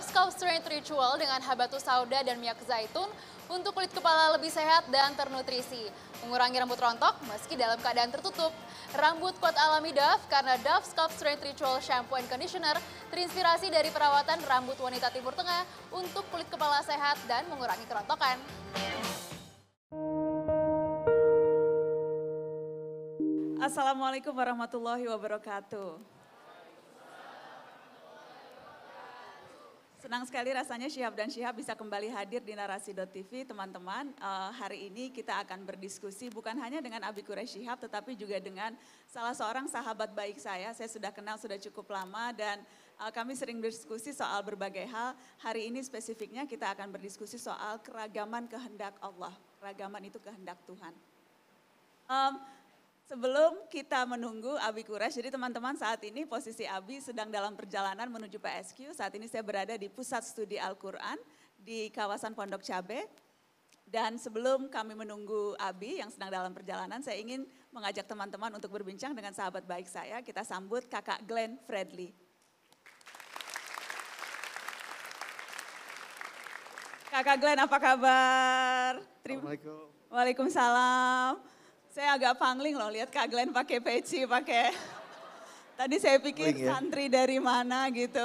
Dove Scalp Strength Ritual dengan habatus sauda dan minyak zaitun untuk kulit kepala lebih sehat dan ternutrisi. Mengurangi rambut rontok meski dalam keadaan tertutup. Rambut kuat alami Dove karena Dove Scalp Strength Ritual Shampoo and Conditioner terinspirasi dari perawatan rambut wanita Timur Tengah untuk kulit kepala sehat dan mengurangi kerontokan. Assalamualaikum warahmatullahi wabarakatuh. Senang sekali rasanya Syihab dan Syihab bisa kembali hadir di Narasi.tv teman-teman. Uh, hari ini kita akan berdiskusi bukan hanya dengan Abi Quraish Syihab tetapi juga dengan salah seorang sahabat baik saya. Saya sudah kenal sudah cukup lama dan uh, kami sering berdiskusi soal berbagai hal. Hari ini spesifiknya kita akan berdiskusi soal keragaman kehendak Allah. Keragaman itu kehendak Tuhan. Um, Sebelum kita menunggu Abi Kures, jadi teman-teman saat ini posisi Abi sedang dalam perjalanan menuju PSQ. Saat ini saya berada di Pusat Studi Al-Quran di kawasan Pondok Cabe. Dan sebelum kami menunggu Abi yang sedang dalam perjalanan, saya ingin mengajak teman-teman untuk berbincang dengan sahabat baik saya. Kita sambut kakak Glenn Fredly. Kakak Glenn apa kabar? Assalamualaikum. Waalaikumsalam. Saya agak pangling loh lihat Kak Glenn pakai peci, pakai Tadi saya pikir ya? santri dari mana gitu.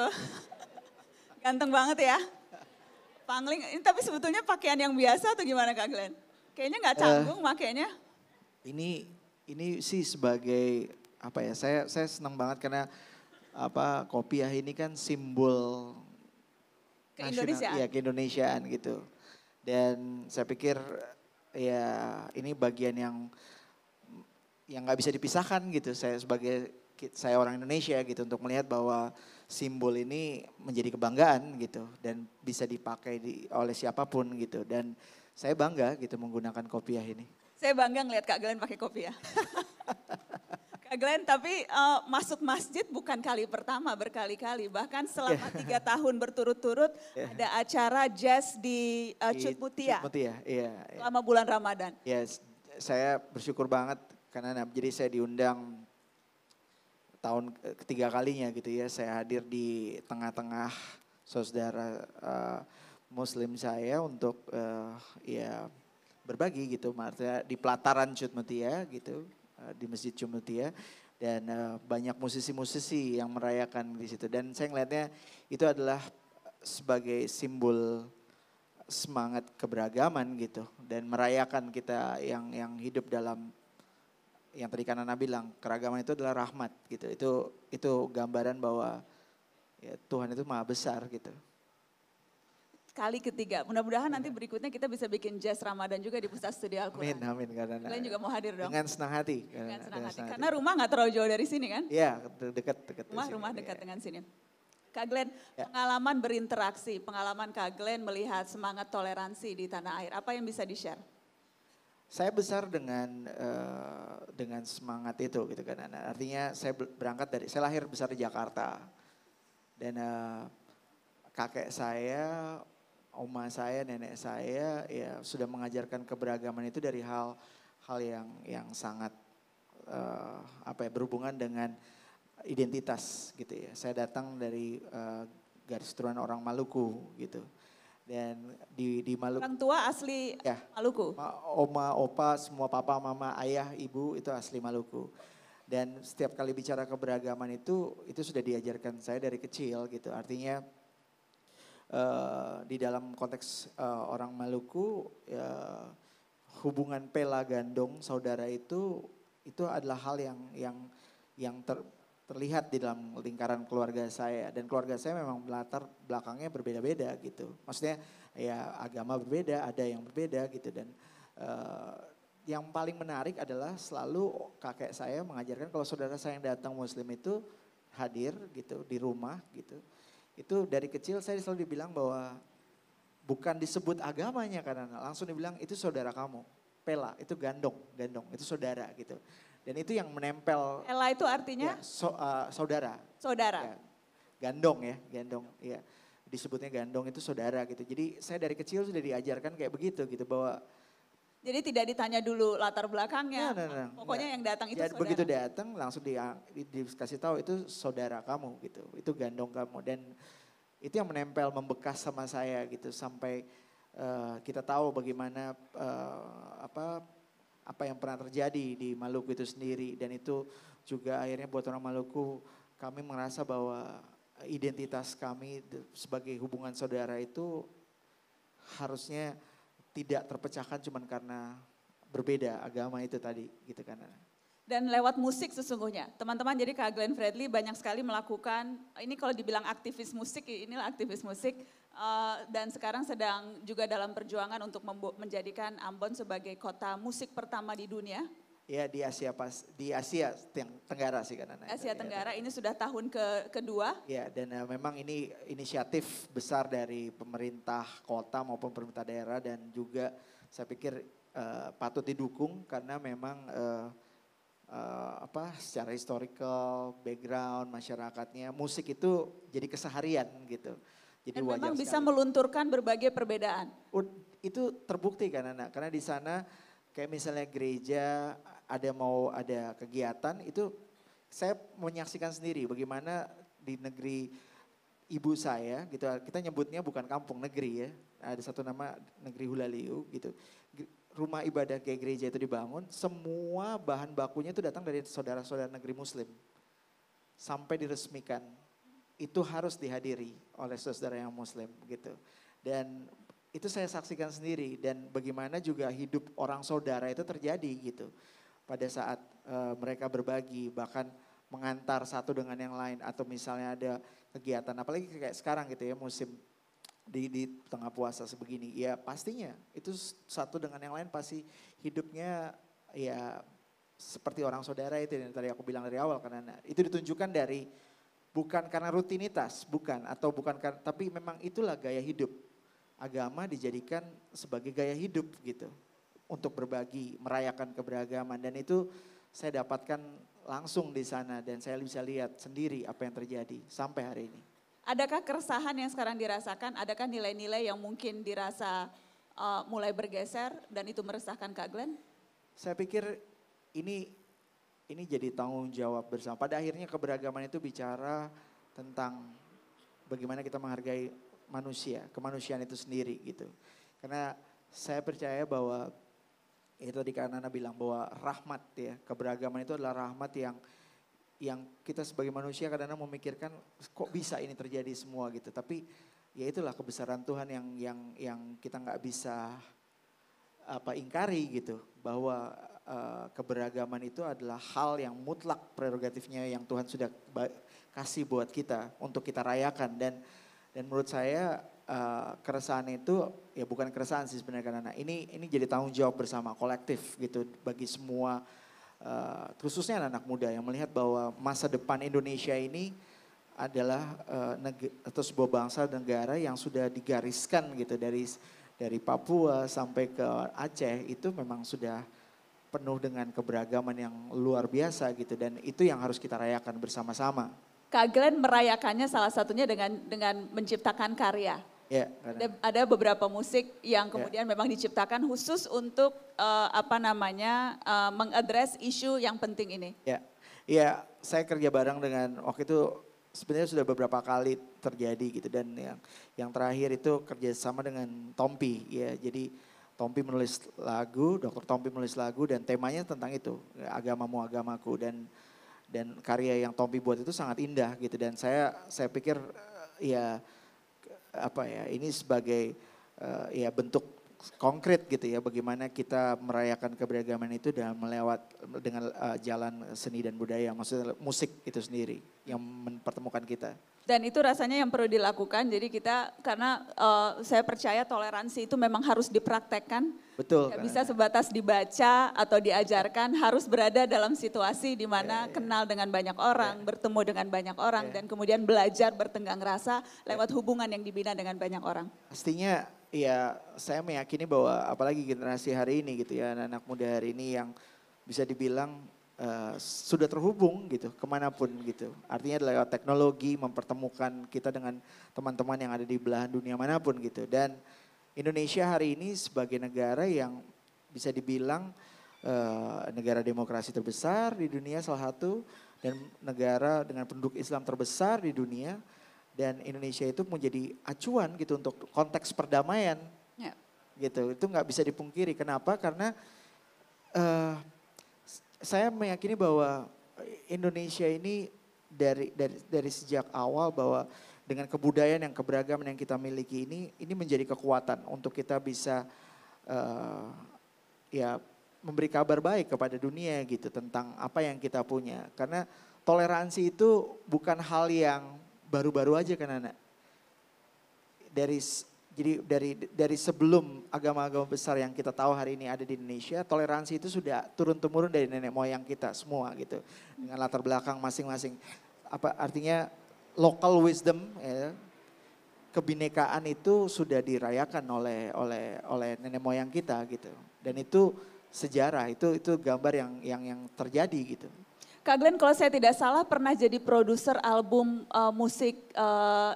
Ganteng banget ya. Pangling, ini tapi sebetulnya pakaian yang biasa atau gimana Kak Glenn? Kayaknya nggak eh, canggung uh, makainya. Ini ini sih sebagai apa ya? Saya saya senang banget karena apa kopiah ini kan simbol keindonesiaan. Iya, keindonesiaan gitu. Dan saya pikir ya ini bagian yang yang nggak bisa dipisahkan gitu. Saya sebagai saya orang Indonesia gitu untuk melihat bahwa simbol ini menjadi kebanggaan gitu dan bisa dipakai di, oleh siapa pun gitu dan saya bangga gitu menggunakan kopiah ini. Saya bangga ngelihat Kak Glenn pakai kopiah. Kak Glenn tapi uh, masuk masjid bukan kali pertama berkali-kali bahkan selama yeah. tiga tahun berturut-turut yeah. ada acara jazz di uh, Cut Mutia. Cut Mutia, iya. Selama bulan Ramadan. Yes, saya bersyukur banget karena jadi saya diundang tahun ketiga kalinya gitu ya. Saya hadir di tengah-tengah saudara uh, muslim saya untuk uh, ya berbagi gitu. Maksudnya di pelataran Cutmutia gitu uh, di Masjid Cutmutia dan uh, banyak musisi-musisi yang merayakan di situ. Dan saya ngelihatnya itu adalah sebagai simbol semangat keberagaman gitu. Dan merayakan kita yang yang hidup dalam yang tadi karena Nabi bilang keragaman itu adalah rahmat gitu. Itu itu gambaran bahwa ya, Tuhan itu maha besar gitu. Kali ketiga, mudah-mudahan nanti berikutnya kita bisa bikin jazz Ramadan juga di pusat studi Al-Quran. Amin, amin. Karena Kalian juga mau hadir dong? Dengan senang hati. Dengan senang hati. Senang Karena rumah nggak terlalu jauh dari sini kan? Iya, dekat. dekat rumah, rumah dekat ya. dengan sini. Kak Glenn, ya. pengalaman berinteraksi, pengalaman Kak Glenn melihat semangat toleransi di tanah air, apa yang bisa di-share? Saya besar dengan uh, dengan semangat itu gitu kan. Artinya saya berangkat dari saya lahir besar di Jakarta dan uh, kakek saya, oma saya, nenek saya ya sudah mengajarkan keberagaman itu dari hal hal yang yang sangat uh, apa ya berhubungan dengan identitas gitu ya. Saya datang dari uh, garis turunan orang Maluku gitu dan di di Maluku. Orang tua asli ya, Maluku. Oma, opa, semua papa, mama, ayah, ibu itu asli Maluku. Dan setiap kali bicara keberagaman itu itu sudah diajarkan saya dari kecil gitu. Artinya uh, di dalam konteks uh, orang Maluku uh, hubungan pela gandong saudara itu itu adalah hal yang yang yang ter, terlihat di dalam lingkaran keluarga saya dan keluarga saya memang latar belakangnya berbeda-beda gitu. Maksudnya ya agama berbeda, ada yang berbeda gitu dan uh, yang paling menarik adalah selalu kakek saya mengajarkan kalau saudara saya yang datang muslim itu hadir gitu di rumah gitu. Itu dari kecil saya selalu dibilang bahwa bukan disebut agamanya karena langsung dibilang itu saudara kamu. Pela itu gandong, gandong itu saudara gitu. Dan itu yang menempel. Ella itu artinya? Ya, so, uh, saudara. Saudara. Ya, gandong ya, gandong. Ya, disebutnya gandong itu saudara gitu. Jadi saya dari kecil sudah diajarkan kayak begitu gitu bahwa jadi tidak ditanya dulu latar belakangnya. Nah, nah, nah, Pokoknya nah. yang datang itu ya, saudara. Begitu datang langsung di, di, dikasih tahu itu saudara kamu gitu. Itu gandong kamu dan itu yang menempel membekas sama saya gitu sampai uh, kita tahu bagaimana uh, apa apa yang pernah terjadi di Maluku itu sendiri dan itu juga akhirnya buat orang Maluku kami merasa bahwa identitas kami sebagai hubungan saudara itu harusnya tidak terpecahkan cuma karena berbeda agama itu tadi gitu kan dan lewat musik sesungguhnya. Teman-teman jadi Kak Glenn Fredly banyak sekali melakukan, ini kalau dibilang aktivis musik, inilah aktivis musik. Uh, dan sekarang sedang juga dalam perjuangan untuk menjadikan Ambon sebagai kota musik pertama di dunia. Ya di Asia pas di Asia Tenggara sih kan Asia Asia Tenggara ini sudah tahun ke kedua. Ya dan uh, memang ini inisiatif besar dari pemerintah kota maupun pemerintah daerah dan juga saya pikir uh, patut didukung karena memang uh, uh, apa secara historical background masyarakatnya musik itu jadi keseharian gitu. Jadi Dan memang bisa melunturkan berbagai perbedaan. Itu terbukti kan anak karena di sana kayak misalnya gereja ada mau ada kegiatan itu saya menyaksikan sendiri bagaimana di negeri ibu saya gitu kita nyebutnya bukan kampung negeri ya ada satu nama negeri Hulaliu gitu rumah ibadah kayak gereja itu dibangun, semua bahan bakunya itu datang dari saudara-saudara negeri muslim. Sampai diresmikan. Itu harus dihadiri oleh saudara yang muslim gitu. Dan itu saya saksikan sendiri dan bagaimana juga hidup orang saudara itu terjadi gitu. Pada saat uh, mereka berbagi bahkan mengantar satu dengan yang lain atau misalnya ada kegiatan apalagi kayak sekarang gitu ya musim di, di tengah puasa sebegini, ya pastinya itu satu dengan yang lain pasti hidupnya ya seperti orang saudara itu yang tadi aku bilang dari awal karena itu ditunjukkan dari bukan karena rutinitas, bukan atau bukan karena tapi memang itulah gaya hidup. Agama dijadikan sebagai gaya hidup gitu untuk berbagi, merayakan keberagaman dan itu saya dapatkan langsung di sana dan saya bisa lihat sendiri apa yang terjadi sampai hari ini. Adakah keresahan yang sekarang dirasakan? Adakah nilai-nilai yang mungkin dirasa uh, mulai bergeser dan itu meresahkan Kak Glenn? Saya pikir ini ini jadi tanggung jawab bersama. Pada akhirnya keberagaman itu bicara tentang bagaimana kita menghargai manusia, kemanusiaan itu sendiri gitu. Karena saya percaya bahwa itu tadi karena Nana bilang bahwa rahmat ya, keberagaman itu adalah rahmat yang yang kita sebagai manusia kadang-kadang memikirkan kok bisa ini terjadi semua gitu. Tapi ya itulah kebesaran Tuhan yang yang yang kita nggak bisa apa ingkari gitu bahwa uh, keberagaman itu adalah hal yang mutlak prerogatifnya yang Tuhan sudah kasih buat kita untuk kita rayakan. Dan dan menurut saya uh, keresahan itu ya bukan keresahan sih sebenarnya karena ini ini jadi tanggung jawab bersama kolektif gitu bagi semua uh, khususnya anak, anak muda yang melihat bahwa masa depan Indonesia ini adalah uh, atau sebuah bangsa negara yang sudah digariskan gitu dari dari Papua sampai ke Aceh itu memang sudah penuh dengan keberagaman yang luar biasa gitu dan itu yang harus kita rayakan bersama-sama. Kak Glenn merayakannya salah satunya dengan dengan menciptakan karya. Ya, ada, ada beberapa musik yang ya. kemudian ya. memang diciptakan khusus untuk uh, apa namanya uh, mengadres isu yang penting ini. Ya, ya saya kerja bareng dengan waktu itu sebenarnya sudah beberapa kali terjadi gitu dan yang yang terakhir itu kerjasama dengan Tompi ya jadi Tompi menulis lagu, Dokter Tompi menulis lagu dan temanya tentang itu agamamu agamaku. Dan dan karya yang Tompi buat itu sangat indah gitu. Dan saya saya pikir ya apa ya ini sebagai uh, ya bentuk konkret gitu ya bagaimana kita merayakan keberagaman itu dan melewat dengan uh, jalan seni dan budaya maksudnya musik itu sendiri yang mempertemukan kita. Dan itu rasanya yang perlu dilakukan. Jadi kita karena uh, saya percaya toleransi itu memang harus dipraktekkan. Betul. Gak bisa sebatas dibaca atau diajarkan, harus berada dalam situasi di mana ya, ya. kenal dengan banyak orang, ya. bertemu dengan banyak orang, ya. dan kemudian belajar bertenggang rasa ya. lewat hubungan yang dibina dengan banyak orang. Pastinya ya saya meyakini bahwa apalagi generasi hari ini gitu ya, anak, -anak muda hari ini yang bisa dibilang uh, sudah terhubung gitu ke mana pun gitu. Artinya lewat teknologi mempertemukan kita dengan teman-teman yang ada di belahan dunia mana pun gitu. Dan Indonesia hari ini sebagai negara yang bisa dibilang uh, negara demokrasi terbesar di dunia salah satu dan negara dengan penduduk Islam terbesar di dunia dan Indonesia itu menjadi acuan gitu untuk konteks perdamaian. Ya. gitu. Itu nggak bisa dipungkiri. Kenapa? Karena eh, saya meyakini bahwa Indonesia ini dari dari dari sejak awal bahwa dengan kebudayaan yang keberagaman yang kita miliki ini ini menjadi kekuatan untuk kita bisa eh, ya memberi kabar baik kepada dunia gitu tentang apa yang kita punya. Karena toleransi itu bukan hal yang baru-baru aja kan anak dari jadi dari dari sebelum agama-agama besar yang kita tahu hari ini ada di Indonesia, toleransi itu sudah turun temurun dari nenek moyang kita semua gitu. Dengan latar belakang masing-masing. Apa artinya local wisdom ya, kebinekaan itu sudah dirayakan oleh oleh oleh nenek moyang kita gitu. Dan itu sejarah, itu itu gambar yang yang yang terjadi gitu. Kak Glenn kalau saya tidak salah pernah jadi produser album eh, musik eh,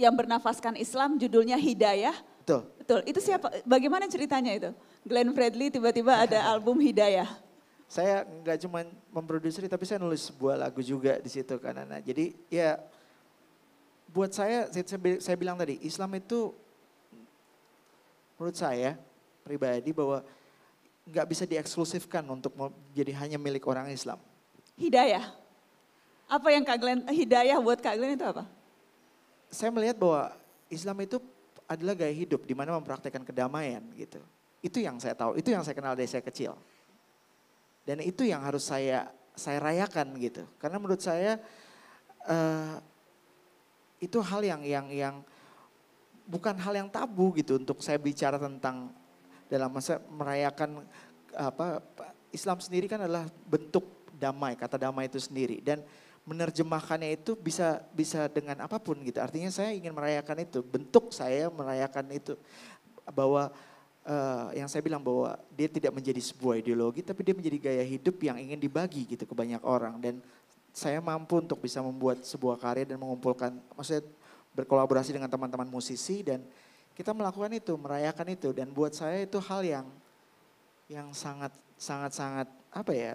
yang bernafaskan Islam judulnya Hidayah. Betul. Betul, itu siapa, bagaimana ceritanya itu? Glenn Fredly tiba-tiba ada album Hidayah. Saya nggak cuma memproduksi tapi saya nulis sebuah lagu juga di situ kan Nana. Jadi ya buat saya saya, bilang tadi Islam itu menurut saya pribadi bahwa nggak bisa dieksklusifkan untuk jadi hanya milik orang Islam. Hidayah. Apa yang Kak Glenn, hidayah buat Kak Glenn itu apa? Saya melihat bahwa Islam itu adalah gaya hidup di mana mempraktekkan kedamaian gitu. Itu yang saya tahu, itu yang saya kenal dari saya kecil. Dan itu yang harus saya saya rayakan gitu. Karena menurut saya eh, itu hal yang yang yang bukan hal yang tabu gitu untuk saya bicara tentang dalam masa merayakan apa Islam sendiri kan adalah bentuk damai, kata damai itu sendiri. Dan menerjemahkannya itu bisa bisa dengan apa pun gitu. Artinya saya ingin merayakan itu, bentuk saya merayakan itu. Bahwa eh, yang saya bilang bahwa dia tidak menjadi sebuah ideologi tapi dia menjadi gaya hidup yang ingin dibagi gitu ke banyak orang. Dan saya mampu untuk bisa membuat sebuah karya dan mengumpulkan maksudnya berkolaborasi dengan teman-teman musisi dan kita melakukan itu, merayakan itu. Dan buat saya itu hal yang yang sangat sangat sangat apa ya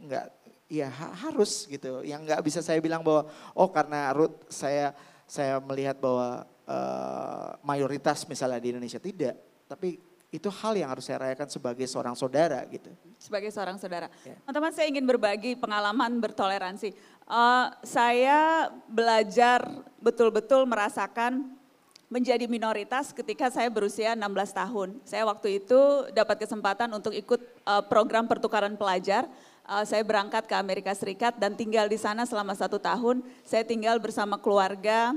nggak ya ha- harus gitu yang nggak bisa saya bilang bahwa oh karena Ruth saya saya melihat bahwa eh, mayoritas misalnya di Indonesia tidak tapi itu hal yang harus saya rayakan sebagai seorang saudara gitu sebagai seorang saudara. Ya. Teman-teman saya ingin berbagi pengalaman bertoleransi. Eh, saya belajar betul-betul merasakan menjadi minoritas ketika saya berusia 16 tahun. Saya waktu itu dapat kesempatan untuk ikut eh, program pertukaran pelajar. Eh, saya berangkat ke Amerika Serikat dan tinggal di sana selama satu tahun. Saya tinggal bersama keluarga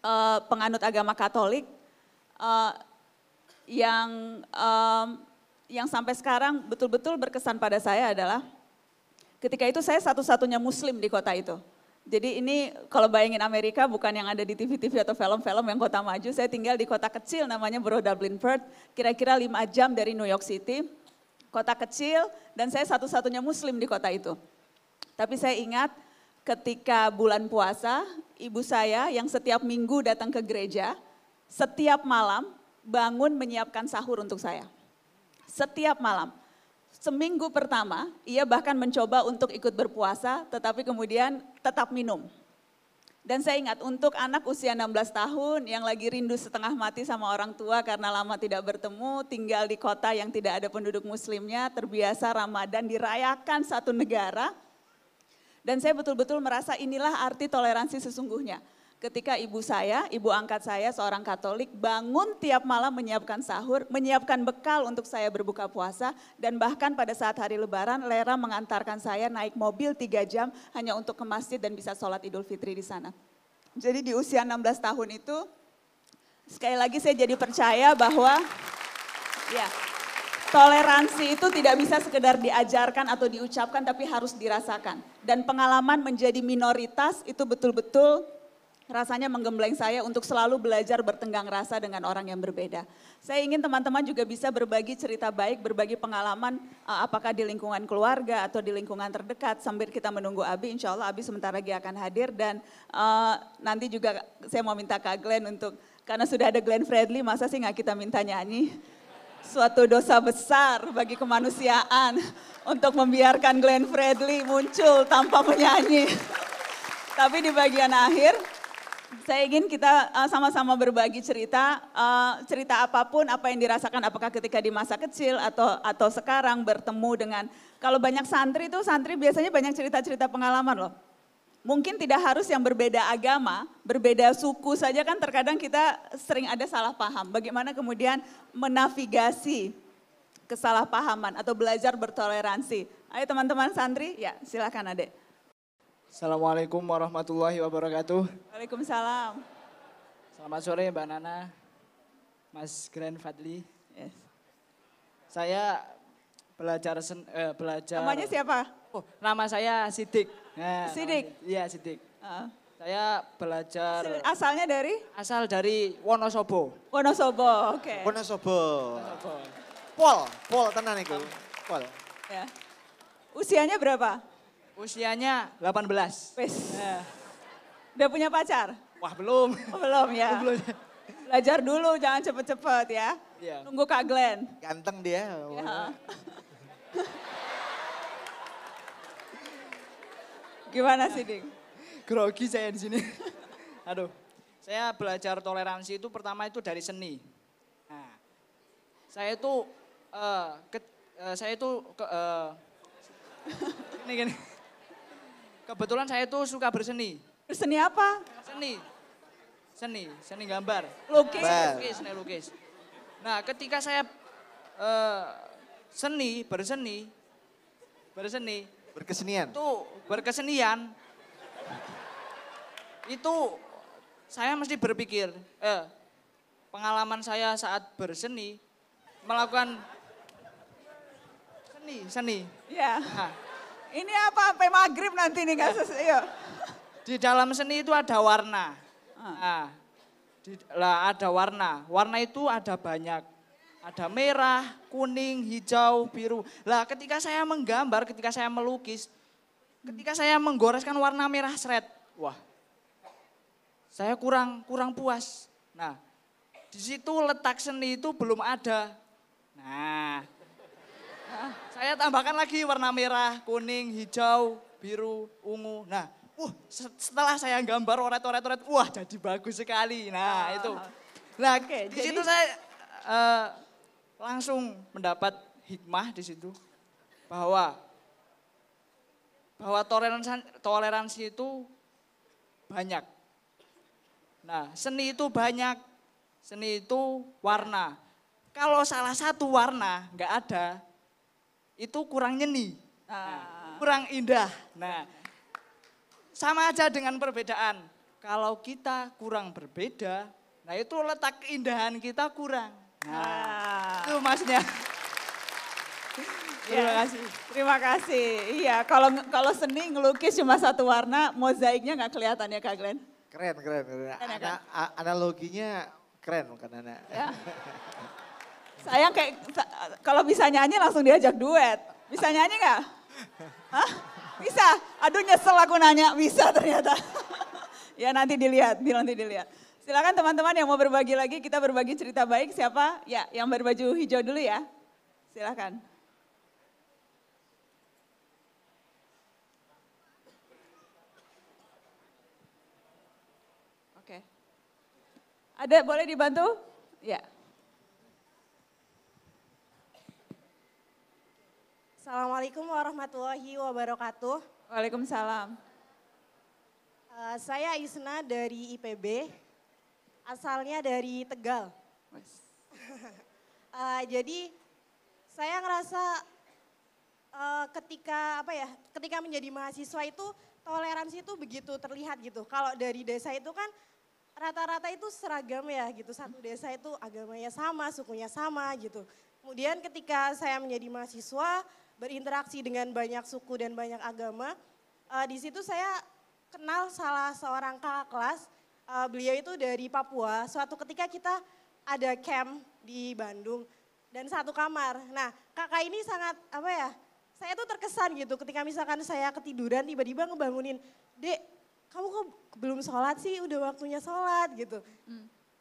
eh, penganut agama Katolik. Eh, yang em, yang sampai sekarang betul-betul berkesan pada saya adalah ketika itu saya satu-satunya muslim di kota itu. Jadi ini kalau bayangin Amerika bukan yang ada di TV-TV atau film-film yang kota maju, saya tinggal di kota kecil namanya Borough Dublin Perth, kira-kira 5 jam dari New York City. Kota kecil dan saya satu-satunya muslim di kota itu. Tapi saya ingat ketika bulan puasa, ibu saya yang setiap minggu datang ke gereja, setiap malam bangun menyiapkan sahur untuk saya. Setiap malam. Seminggu pertama, ia bahkan mencoba untuk ikut berpuasa, tetapi kemudian tetap minum. Dan saya ingat untuk anak usia 16 tahun yang lagi rindu setengah mati sama orang tua karena lama tidak bertemu, tinggal di kota yang tidak ada penduduk muslimnya, terbiasa Ramadan dirayakan satu negara. Dan saya betul-betul merasa inilah arti toleransi sesungguhnya. Ketika ibu saya, ibu angkat saya seorang Katolik bangun tiap malam menyiapkan sahur, menyiapkan bekal untuk saya berbuka puasa dan bahkan pada saat hari lebaran Lera mengantarkan saya naik mobil tiga jam hanya untuk ke masjid dan bisa sholat idul fitri di sana. Jadi di usia 16 tahun itu sekali lagi saya jadi percaya bahwa ya toleransi itu tidak bisa sekedar diajarkan atau diucapkan tapi harus dirasakan. Dan pengalaman menjadi minoritas itu betul-betul rasanya menggembleng saya untuk selalu belajar bertenggang rasa dengan orang yang berbeda. Saya ingin teman-teman juga bisa berbagi cerita baik, berbagi pengalaman uh, apakah di lingkungan keluarga atau di lingkungan terdekat sambil kita menunggu Abi. Insya Allah Abi sebentar lagi akan hadir dan uh, nanti juga saya mau minta Kak Glenn untuk, karena sudah ada Glenn Fredly masa sih nggak kita minta nyanyi? Suatu dosa besar bagi kemanusiaan untuk membiarkan Glenn Fredly muncul tanpa menyanyi. Tapi di bagian akhir saya ingin kita uh, sama-sama berbagi cerita, uh, cerita apa pun, apa yang dirasakan, apakah ketika di masa kecil atau atau sekarang bertemu dengan, kalau banyak santri itu santri biasanya banyak cerita-cerita pengalaman loh. Mungkin tidak harus yang berbeda agama, berbeda suku saja kan terkadang kita sering ada salah paham. Bagaimana kemudian menavigasi kesalahpahaman atau belajar bertoleransi. Ayo teman-teman santri, ya silakan adek. Assalamualaikum warahmatullahi wabarakatuh. Waalaikumsalam. Selamat sore Mbak Nana, Mas Grand Fadli. Yes. Saya belajar sen, eh, belajar. Namanya siapa? Oh, nama saya Sidik. Nah, Sidik? Iya Sidik. Uh, Saya belajar asalnya dari asal dari Wonosobo. Wonosobo, oke. Wonosobo. Wonosobo. Pol, pol tenan iku. Pol. Ya. Usianya berapa? Usianya 18. Wes. Nah, Udah punya pacar? wah belum. Oh, belum ya. belum. Belajar dulu, jangan cepet-cepet ya. Iya. Tunggu Kak Glenn. Ganteng dia. Ya. Gimana sih, Ding? Grogi saya di sini. Aduh. Saya belajar toleransi itu pertama itu dari seni. Nah, saya itu eh, ke- eh, saya itu ke, eh, ini gini. Kebetulan saya itu suka berseni. Berseni apa? Seni. Seni, seni gambar. Lukis. Lukis, seni lukis. Nah, ketika saya eh, seni, berseni, berseni, Berkesenian. itu berkesenian itu saya mesti berpikir eh, pengalaman saya saat berseni melakukan seni seni Ya. nah, Ini apa? Sampai maghrib nanti nih sesuai. Yuk. di dalam seni itu ada warna Ah. nah, di- lah ada warna warna itu ada banyak ada merah kuning hijau biru lah ketika saya menggambar ketika saya melukis ketika saya menggoreskan warna merah seret wah saya kurang kurang puas nah di situ letak seni itu belum ada nah saya tambahkan lagi warna merah kuning hijau biru ungu nah se- setelah saya gambar oret oret oret wah jadi bagus sekali nah itu nah Oke, di jadi- situ saya eh, langsung mendapat hikmah di situ bahwa bahwa toleransi toleransi itu banyak. Nah, seni itu banyak. Seni itu warna. Kalau salah satu warna nggak ada, itu kurang nyeni, Ah. kurang indah. Nah, sama aja dengan perbedaan. Kalau kita kurang berbeda, nah itu letak keindahan kita kurang. Nah, Ah. itu maksudnya. Terima Ya. kasih. Terima kasih. Iya, kalau kalau seni ngelukis cuma satu warna, mozaiknya nggak kelihatan ya Kak Glenn? Keren, keren. keren. Keren, ya, Ana- a- analoginya keren bukan Nana. Ya. Sayang kayak kalau bisa nyanyi langsung diajak duet. Bisa nyanyi nggak? Hah? Bisa? Aduh nyesel aku nanya, bisa ternyata. ya nanti dilihat, nanti dilihat. Silakan teman-teman yang mau berbagi lagi, kita berbagi cerita baik. Siapa? Ya, yang berbaju hijau dulu ya. Silakan. Oke. Ada boleh dibantu? Ya. Assalamualaikum warahmatullahi wabarakatuh. Waalaikumsalam. Eh, saya Isna dari IPB, asalnya dari Tegal. Eh, jadi saya ngerasa eh, ketika apa ya, ketika menjadi mahasiswa itu toleransi itu begitu terlihat gitu. Kalau dari desa itu kan rata-rata itu seragam ya gitu. Satu desa itu agamanya sama, sukunya sama gitu. Kemudian ketika saya menjadi mahasiswa berinteraksi dengan banyak suku dan banyak agama, eh, di situ saya kenal salah seorang kakak kelas. Eh, beliau itu dari Papua. Suatu ketika kita ada camp di Bandung dan satu kamar. Nah, kakak ini sangat apa ya? Saya tuh terkesan gitu ketika misalkan saya ketiduran tiba-tiba ngebangunin, "Dek, kamu kok belum sholat sih? Udah waktunya sholat." gitu.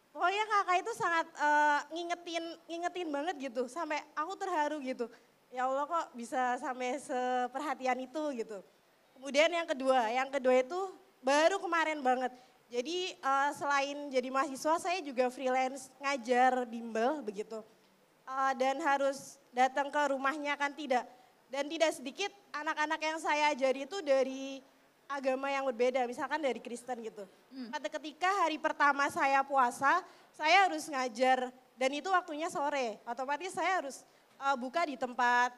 Pokoknya kakak itu sangat eh, ngingetin ngingetin banget gitu sampai aku terharu gitu. Ya Allah kok bisa sampai seperhatian itu gitu. Kemudian yang kedua, yang kedua itu baru kemarin banget. Jadi uh, selain jadi mahasiswa, saya juga freelance ngajar bimbel begitu. Uh, dan harus datang ke rumahnya kan tidak. Dan tidak sedikit anak-anak yang saya ajari itu dari agama yang berbeda, misalkan dari Kristen gitu. Hmm. Ketika hari pertama saya puasa, saya harus ngajar dan itu waktunya sore. Otomatis saya harus uh, buka di tempat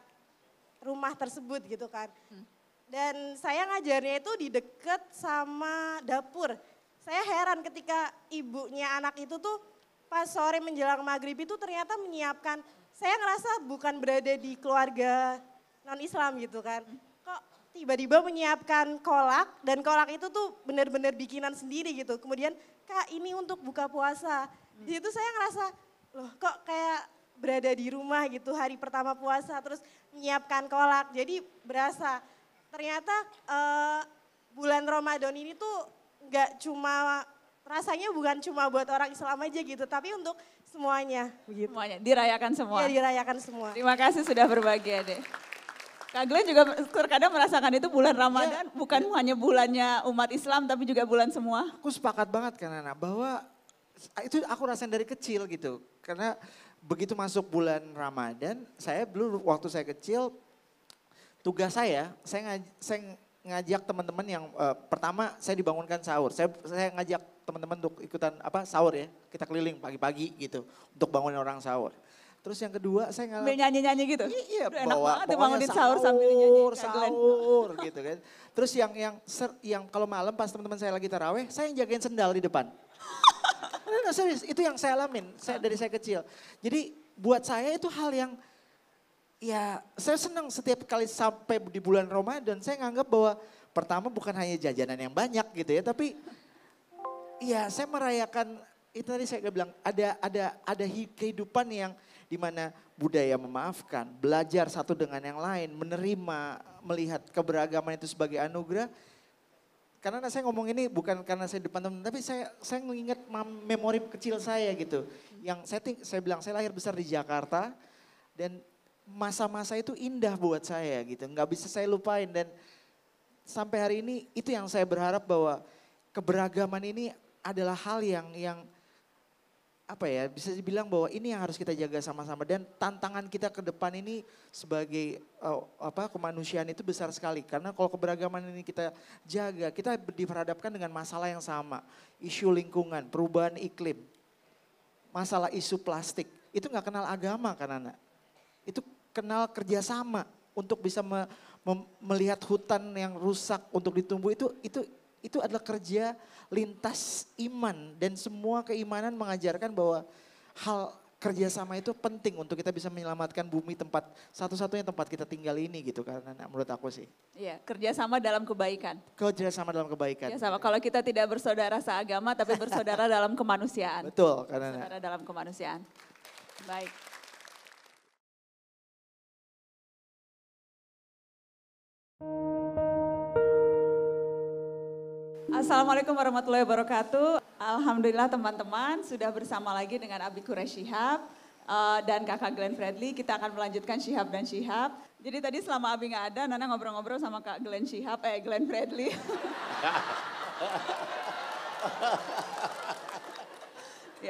rumah tersebut gitu kan. Dan saya ngajarnya itu di deket sama dapur. Saya heran ketika ibunya anak itu tuh pas sore menjelang maghrib itu ternyata menyiapkan, saya ngerasa bukan berada di keluarga non-Islam gitu kan. Kok tiba-tiba menyiapkan kolak dan kolak itu tuh benar-benar bikinan sendiri gitu. Kemudian kak ini untuk buka puasa. Di situ saya ngerasa loh kok kayak berada di rumah gitu hari pertama puasa terus menyiapkan kolak. Jadi berasa ternyata uh, bulan Ramadan ini tuh nggak cuma rasanya bukan cuma buat orang Islam aja gitu, tapi untuk semuanya. Begitu. Semuanya, dirayakan semua. Iya dirayakan semua. Terima kasih sudah berbagi deh. Kak Glenn juga terkadang merasakan itu bulan Ramadan ya, bukan ya. hanya bulannya umat Islam tapi juga bulan semua. Aku sepakat banget kan Nana bahwa itu aku rasain dari kecil gitu. Karena begitu masuk bulan Ramadan, saya dulu waktu saya kecil tugas saya, saya, ngaj saya ngajak teman-teman yang uh, pertama saya dibangunkan sahur. Saya saya ngajak teman-teman untuk ikutan apa sahur ya. Kita keliling pagi-pagi gitu untuk bangunin orang sahur. Terus yang kedua saya ngalah nyanyi-nyanyi gitu. Iya, Udah enak banget bangunin sahur, sambil nyanyi. Sahur gitu kan. Terus yang yang ser, yang kalau malam pas teman-teman saya lagi taraweh, saya yang jagain sendal di depan. Nah, serius, itu yang saya alamin saya dari saya kecil. Jadi buat saya itu hal yang ya saya senang setiap kali sampai di bulan Ramadan saya nganggap bahwa pertama bukan hanya jajanan yang banyak gitu ya tapi ya saya merayakan itu tadi saya bilang ada ada ada kehidupan yang di mana budaya memaafkan belajar satu dengan yang lain menerima melihat keberagaman itu sebagai anugerah karena saya ngomong ini bukan karena saya depan teman tapi saya saya mengingat memori kecil saya gitu yang saya saya bilang saya lahir besar di Jakarta dan masa-masa itu indah buat saya gitu. Nggak bisa saya lupain dan sampai hari ini itu yang saya berharap bahwa keberagaman ini adalah hal yang yang apa ya bisa dibilang bahwa ini yang harus kita jaga sama-sama. Dan tantangan kita ke depan ini sebagai uh, apa kemanusiaan itu besar sekali. Karena kalau keberagaman ini kita jaga kita diperhadapkan dengan masalah yang sama. Isu lingkungan perubahan iklim masalah isu plastik. Itu nggak kenal agama kan anak itu kenal kerjasama untuk bisa me, me, melihat hutan yang rusak untuk ditumbuh itu itu itu adalah kerja lintas iman dan semua keimanan mengajarkan bahwa hal kerjasama itu penting untuk kita bisa menyelamatkan bumi tempat satu-satunya tempat kita tinggal ini gitu karena menurut aku sih. Iya, kerjasama dalam kebaikan. Kerjasama dalam kebaikan. Ya sama, kalau kita tidak bersaudara seagama tapi bersaudara dalam kemanusiaan. Betul, karena bersaudara dalam kemanusiaan. Baik. Assalamualaikum warahmatullahi wabarakatuh. Alhamdulillah teman-teman sudah bersama lagi dengan Abi Quraish Shihab uh, dan kakak Glenn Fredly. Kita akan melanjutkan Shihab dan Shihab. Jadi tadi selama Abi nggak ada, Nana ngobrol-ngobrol sama kak Glenn Shihab, eh Glenn Fredly.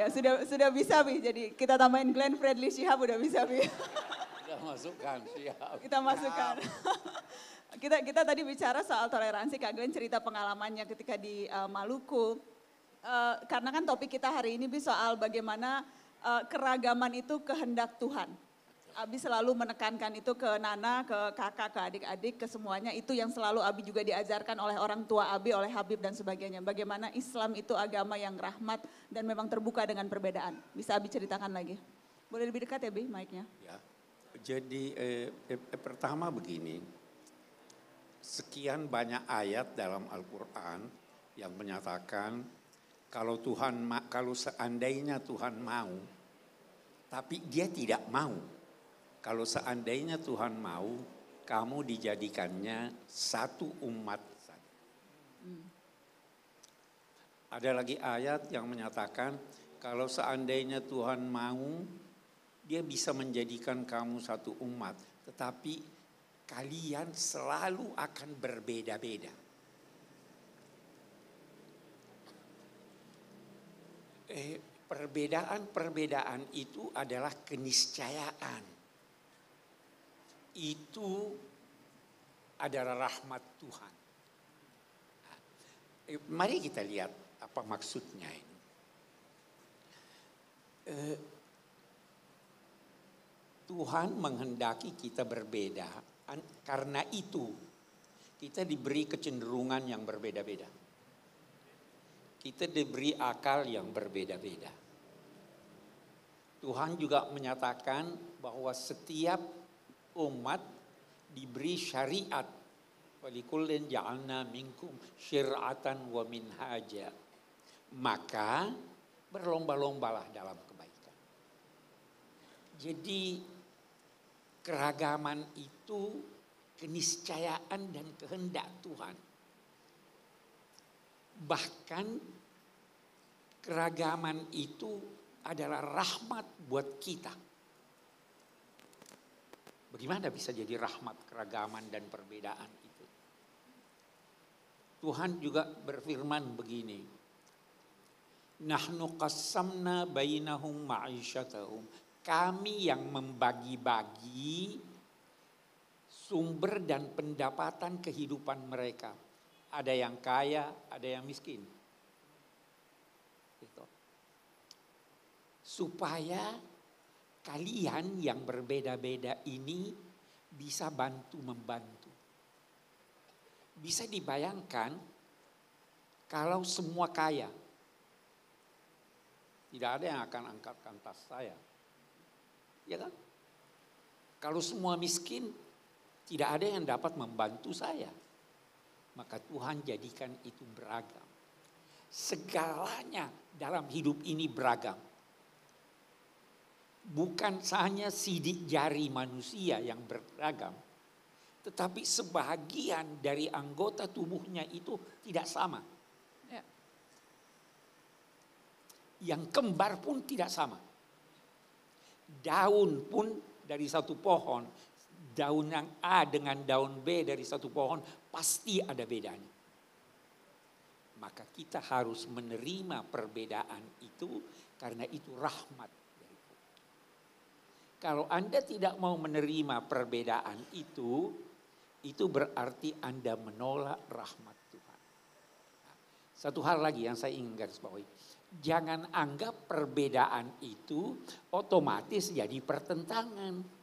ya sudah sudah bisa Bi, jadi kita tambahin Glenn Fredly Shihab udah bisa Bi. Kita masukkan Shihab. Kita masukkan. Kita kita tadi bicara soal toleransi, Kak Glenn cerita pengalamannya ketika di uh, Maluku. Uh, karena kan topik kita hari ini bi soal bagaimana uh, keragaman itu kehendak Tuhan. Abi selalu menekankan itu ke Nana, ke kakak, ke adik-adik, ke semuanya. Itu yang selalu Abi juga diajarkan oleh orang tua Abi, oleh Habib dan sebagainya. Bagaimana Islam itu agama yang rahmat dan memang terbuka dengan perbedaan. Bisa Abi ceritakan lagi. Boleh lebih dekat ya Bi mic-nya? Ya, jadi eh, eh, pertama begini, sekian banyak ayat dalam Al-Quran yang menyatakan kalau Tuhan kalau seandainya Tuhan mau, tapi Dia tidak mau. Kalau seandainya Tuhan mau, kamu dijadikannya satu umat saja. Ada lagi ayat yang menyatakan kalau seandainya Tuhan mau, Dia bisa menjadikan kamu satu umat, tetapi kalian selalu akan berbeda-beda. eh, perbedaan-perbedaan itu adalah keniscayaan. Itu adalah rahmat Tuhan. Eh, mari kita lihat apa maksudnya ini. Eh, Tuhan menghendaki kita berbeda. Karena itu kita diberi kecenderungan yang berbeda-beda. Kita diberi akal yang berbeda-beda. Tuhan juga menyatakan bahwa setiap umat diberi syariat. Walikullin ja'alna minkum syir'atan wa minhaja. Maka berlomba-lombalah dalam kebaikan. Jadi keragaman itu keniscayaan dan kehendak Tuhan. Bahkan keragaman itu adalah rahmat buat kita. Bagaimana bisa jadi rahmat keragaman dan perbedaan itu? Tuhan juga berfirman begini. Nahnu qassamna bainahum ma'isyatahum. Kami yang membagi-bagi sumber dan pendapatan kehidupan mereka. Ada yang kaya, ada yang miskin. Gitu. Supaya kalian yang berbeda-beda ini bisa bantu membantu. Bisa dibayangkan kalau semua kaya, tidak ada yang akan angkatkan tas saya. Ya kan? Kalau semua miskin, tidak ada yang dapat membantu saya. Maka Tuhan jadikan itu beragam. Segalanya dalam hidup ini beragam. Bukan hanya sidik jari manusia yang beragam. Tetapi sebagian dari anggota tubuhnya itu tidak sama. Ya. Yang kembar pun tidak sama. Daun pun dari satu pohon daun yang A dengan daun B dari satu pohon pasti ada bedanya. Maka kita harus menerima perbedaan itu karena itu rahmat Kalau Anda tidak mau menerima perbedaan itu, itu berarti Anda menolak rahmat Tuhan. satu hal lagi yang saya ingin garis bawahi. Jangan anggap perbedaan itu otomatis jadi pertentangan.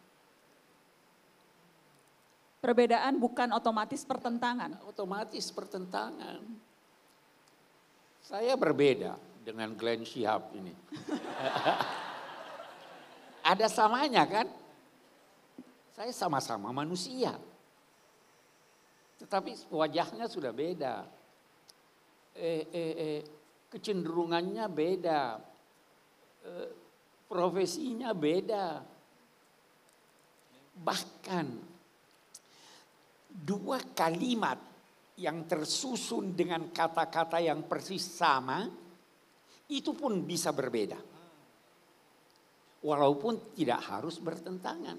Perbedaan bukan otomatis pertentangan. Otomatis pertentangan. Saya berbeda dengan Glenn Shihab ini. Ada samanya kan? Saya sama-sama manusia. Tetapi wajahnya sudah beda. Eh, eh, eh, kecenderungannya beda. Eh, profesinya beda. Bahkan dua kalimat yang tersusun dengan kata-kata yang persis sama, itu pun bisa berbeda. Walaupun tidak harus bertentangan.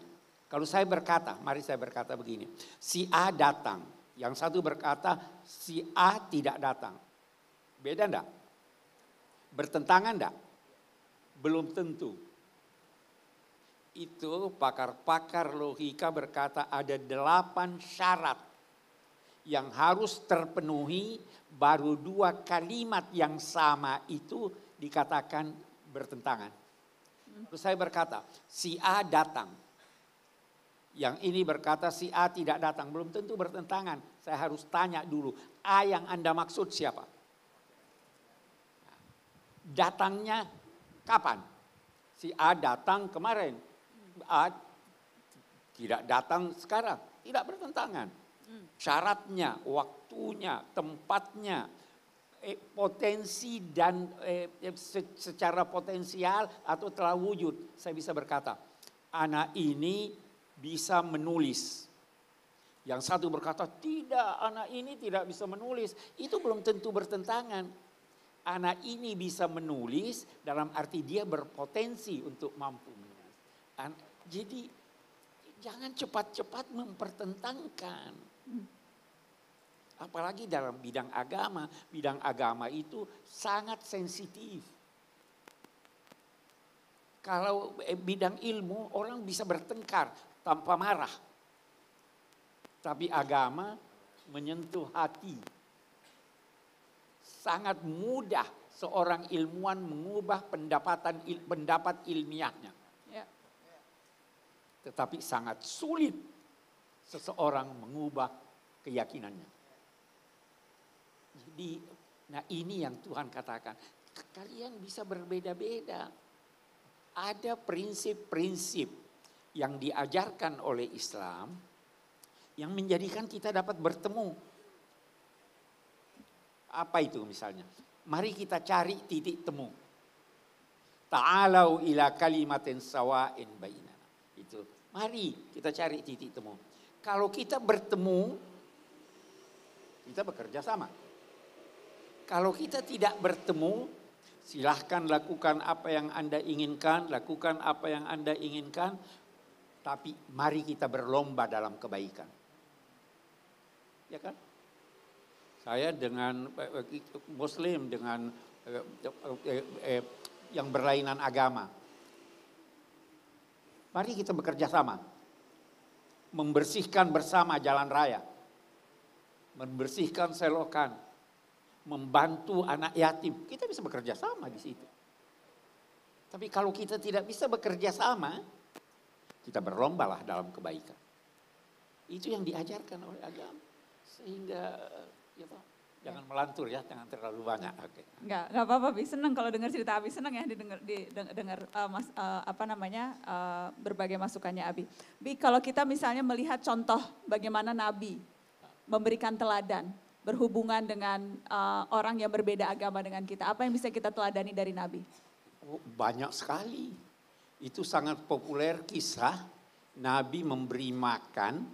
Kalau saya berkata, mari saya berkata begini. Si A datang, yang satu berkata si A tidak datang. Beda enggak? Bertentangan enggak? Belum tentu itu pakar-pakar logika berkata ada delapan syarat yang harus terpenuhi baru dua kalimat yang sama itu dikatakan bertentangan. Terus saya berkata, si A datang. Yang ini berkata si A tidak datang, belum tentu bertentangan. Saya harus tanya dulu, A yang Anda maksud siapa? Datangnya kapan? Si A datang kemarin, A tidak datang sekarang, tidak bertentangan. Syaratnya, waktunya, tempatnya, eh, potensi dan eh, secara potensial atau telah wujud, saya bisa berkata, anak ini bisa menulis. Yang satu berkata, tidak, anak ini tidak bisa menulis. Itu belum tentu bertentangan. Anak ini bisa menulis dalam arti dia berpotensi untuk mampu menulis. Jadi jangan cepat-cepat mempertentangkan. Apalagi dalam bidang agama, bidang agama itu sangat sensitif. Kalau eh, bidang ilmu orang bisa bertengkar tanpa marah. Tapi agama menyentuh hati. Sangat mudah seorang ilmuwan mengubah pendapatan pendapat ilmiahnya. Tetapi sangat sulit seseorang mengubah keyakinannya. Jadi, nah ini yang Tuhan katakan. Kalian bisa berbeda-beda. Ada prinsip-prinsip yang diajarkan oleh Islam yang menjadikan kita dapat bertemu. Apa itu misalnya? Mari kita cari titik temu. Ta'alau ila kalimatin sawa'in bainana. Itu. Mari kita cari titik temu. Kalau kita bertemu, kita bekerja sama. Kalau kita tidak bertemu, silahkan lakukan apa yang Anda inginkan, lakukan apa yang Anda inginkan, tapi mari kita berlomba dalam kebaikan. Ya kan? Saya dengan eh, Muslim dengan eh, eh, yang berlainan agama. Mari kita bekerja sama. Membersihkan bersama jalan raya. Membersihkan selokan. Membantu anak yatim. Kita bisa bekerja sama di situ. Tapi kalau kita tidak bisa bekerja sama, kita berlombalah dalam kebaikan. Itu yang diajarkan oleh agama. Sehingga ya Pak, jangan melantur ya, jangan terlalu banyak. Oke. Enggak, enggak apa-apa, Bi. Senang kalau dengar cerita Abi, senang ya didengar dengar uh, mas, uh, apa namanya uh, berbagai masukannya Abi. Bi, kalau kita misalnya melihat contoh bagaimana Nabi memberikan teladan berhubungan dengan uh, orang yang berbeda agama dengan kita, apa yang bisa kita teladani dari Nabi? Oh, banyak sekali. Itu sangat populer kisah Nabi memberi makan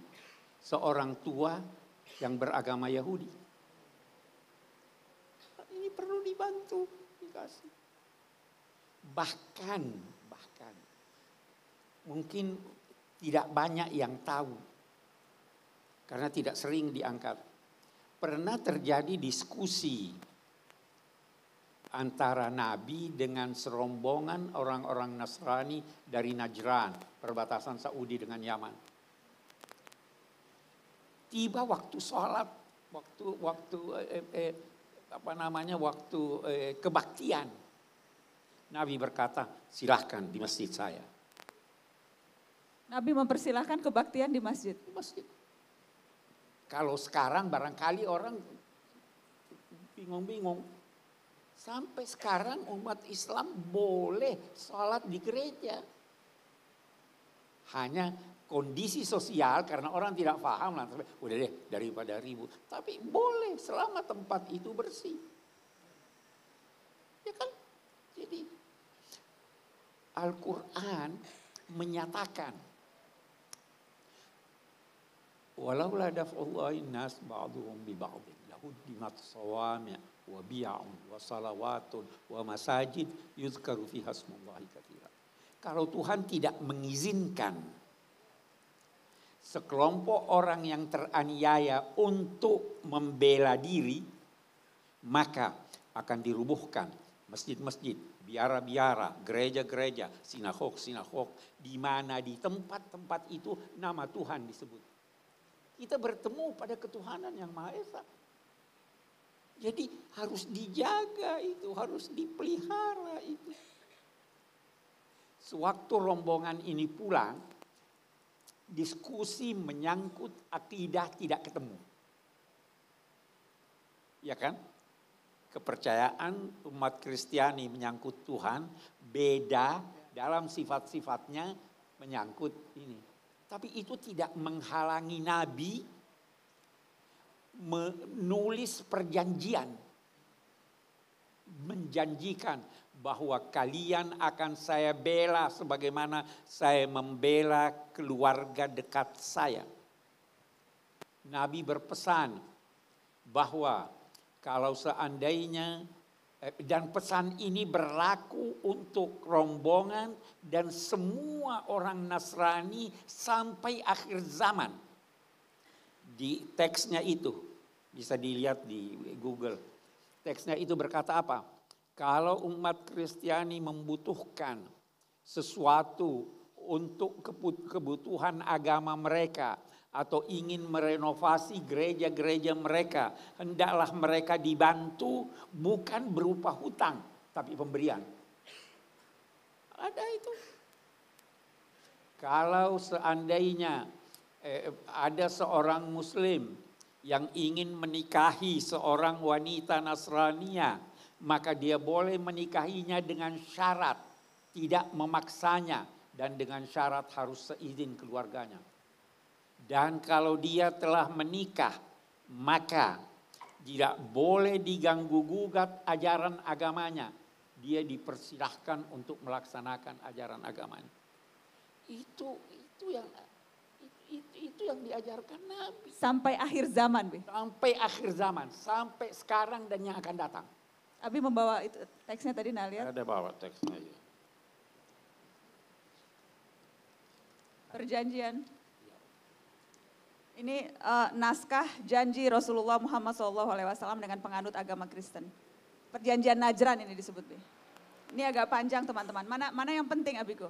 seorang tua yang beragama Yahudi. Dibantu, dikasih. Bahkan, bahkan, mungkin tidak banyak yang tahu. Karena tidak sering diangkat. Pernah terjadi diskusi antara Nabi dengan serombongan orang-orang Nasrani dari Najran, perbatasan Saudi dengan Yaman tiba waktu sholat, waktu waktu eh, eh, apa namanya waktu eh, kebaktian. Nabi berkata, silahkan di masjid saya. Nabi mempersilahkan kebaktian di masjid. Di masjid. Kalau sekarang barangkali orang bingung-bingung. Sampai sekarang umat Islam boleh sholat di gereja. Hanya kondisi sosial karena orang tidak paham lah. Udah deh daripada ribut. Tapi boleh selama tempat itu bersih. Ya kan? Jadi Al-Quran menyatakan walau la daf'ullahi nas ba'duhum bi ba'din lahuddimat sawami' wa bi'un wa salawatun wa masajid yuzkaru fiha kalau Tuhan tidak mengizinkan sekelompok orang yang teraniaya untuk membela diri, maka akan dirubuhkan masjid-masjid, biara-biara, gereja-gereja, sinagog-sinagog, di mana di tempat-tempat itu nama Tuhan disebut. Kita bertemu pada ketuhanan yang Maha Esa. Jadi harus dijaga itu, harus dipelihara itu. Sewaktu rombongan ini pulang, diskusi menyangkut akidah tidak ketemu. Ya kan? Kepercayaan umat Kristiani menyangkut Tuhan beda dalam sifat-sifatnya menyangkut ini. Tapi itu tidak menghalangi Nabi menulis perjanjian. Menjanjikan bahwa kalian akan saya bela sebagaimana saya membela keluarga dekat saya. Nabi berpesan bahwa kalau seandainya eh, dan pesan ini berlaku untuk rombongan dan semua orang Nasrani sampai akhir zaman. Di teksnya itu bisa dilihat di Google. Teksnya itu berkata apa? Kalau umat Kristiani membutuhkan sesuatu untuk kebutuhan agama mereka atau ingin merenovasi gereja-gereja mereka, hendaklah mereka dibantu bukan berupa hutang, tapi pemberian. Ada itu. Kalau seandainya eh, ada seorang muslim yang ingin menikahi seorang wanita Nasrania, maka dia boleh menikahinya dengan syarat tidak memaksanya dan dengan syarat harus seizin keluarganya. Dan kalau dia telah menikah, maka tidak boleh diganggu gugat ajaran agamanya. Dia dipersilahkan untuk melaksanakan ajaran agamanya. Itu itu yang itu, itu yang diajarkan Nabi. Sampai akhir zaman, Bi. Sampai akhir zaman, sampai sekarang dan yang akan datang. Abi membawa itu teksnya tadi nah lihat. Ada bawa teksnya ya. Perjanjian ini uh, naskah janji Rasulullah Muhammad SAW dengan penganut agama Kristen. Perjanjian Najran ini disebut. Ini agak panjang teman-teman. Mana mana yang penting Abiko?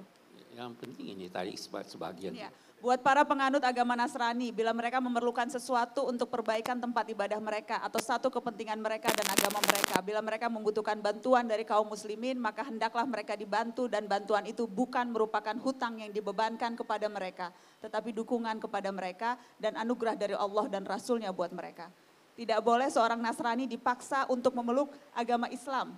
Yang penting ini tadi sebagian. Ya. Buat para penganut agama Nasrani, bila mereka memerlukan sesuatu untuk perbaikan tempat ibadah mereka atau satu kepentingan mereka dan agama mereka, bila mereka membutuhkan bantuan dari kaum muslimin, maka hendaklah mereka dibantu dan bantuan itu bukan merupakan hutang yang dibebankan kepada mereka, tetapi dukungan kepada mereka dan anugerah dari Allah dan Rasulnya buat mereka. Tidak boleh seorang Nasrani dipaksa untuk memeluk agama Islam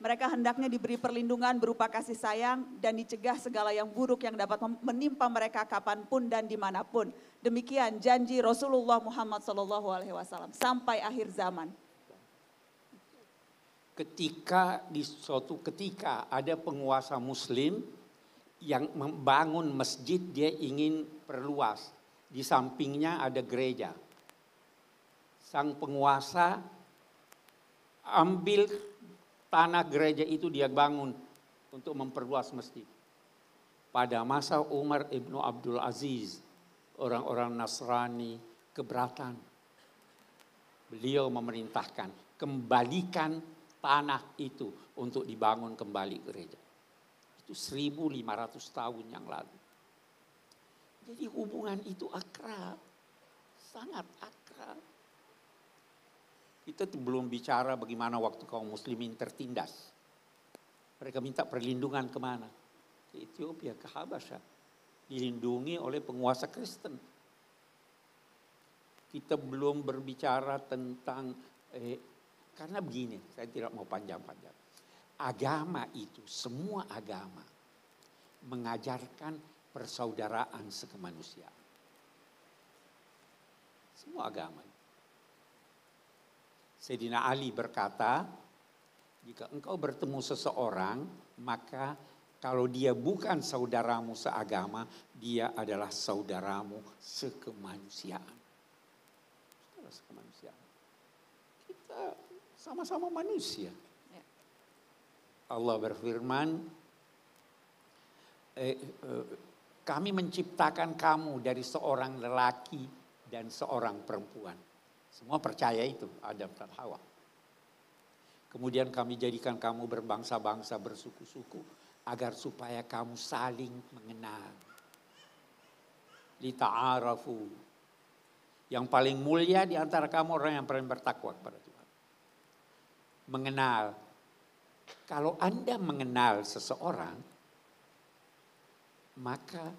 mereka hendaknya diberi perlindungan berupa kasih sayang dan dicegah segala yang buruk yang dapat menimpa mereka kapan pun dan di mana pun. Demikian janji Rasulullah Muhammad SAW sampai akhir zaman. Ketika di suatu ketika ada penguasa Muslim yang membangun masjid dia ingin perluas. Di sampingnya ada gereja. Sang penguasa ambil tanah gereja itu dia bangun untuk memperluas masjid. Pada masa Umar ibnu Abdul Aziz, orang-orang Nasrani keberatan. Beliau memerintahkan kembalikan tanah itu untuk dibangun kembali gereja. Itu 1500 tahun yang lalu. Jadi hubungan itu akrab, sangat akrab. Kita belum bicara bagaimana waktu kaum muslimin tertindas. Mereka minta perlindungan ke mana? Ke Ethiopia, ke Habasha. Dilindungi oleh penguasa Kristen. Kita belum berbicara tentang, eh, karena begini, saya tidak mau panjang-panjang. Agama itu, semua agama mengajarkan persaudaraan sekemanusiaan. Semua agama. Sayyidina Ali berkata, jika engkau bertemu seseorang, maka kalau dia bukan saudaramu seagama, dia adalah saudaramu sekemanusiaan. Saudara sekemanusiaan. Kita sama-sama manusia. Ya. Allah berfirman, eh, eh, kami menciptakan kamu dari seorang lelaki dan seorang perempuan. Semua percaya itu, Adam dan Hawa. Kemudian kami jadikan kamu berbangsa-bangsa, bersuku-suku, agar supaya kamu saling mengenal. Lita'arafu. Yang paling mulia di antara kamu orang yang paling bertakwa kepada Tuhan. Mengenal. Kalau Anda mengenal seseorang, maka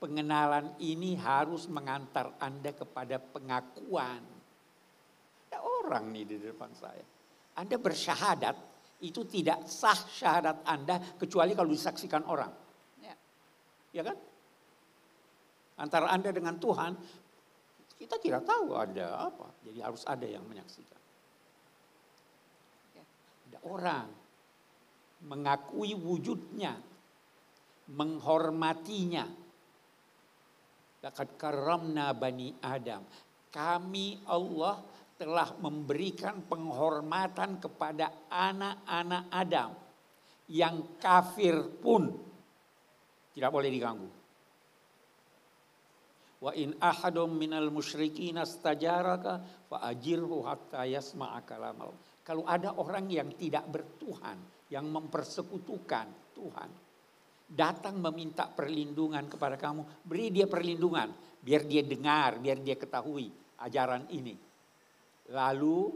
pengenalan ini harus mengantar Anda kepada pengakuan orang nih di depan saya. Anda bersyahadat, itu tidak sah syahadat Anda kecuali kalau disaksikan orang. Ya, ya kan? Antara Anda dengan Tuhan, kita tidak tahu ada apa. Jadi harus ada yang menyaksikan. Ya. Ada orang mengakui wujudnya, menghormatinya. Laqad karamna bani Adam. Kami Allah telah memberikan penghormatan kepada anak-anak Adam yang kafir pun tidak boleh diganggu. Wa in ahadum minal musyrikin astajaraka fa ajirhu hatta yasma'a kalamal. Kalau ada orang yang tidak bertuhan, yang mempersekutukan Tuhan, datang meminta perlindungan kepada kamu, beri dia perlindungan, biar dia dengar, biar dia ketahui ajaran ini. Lalu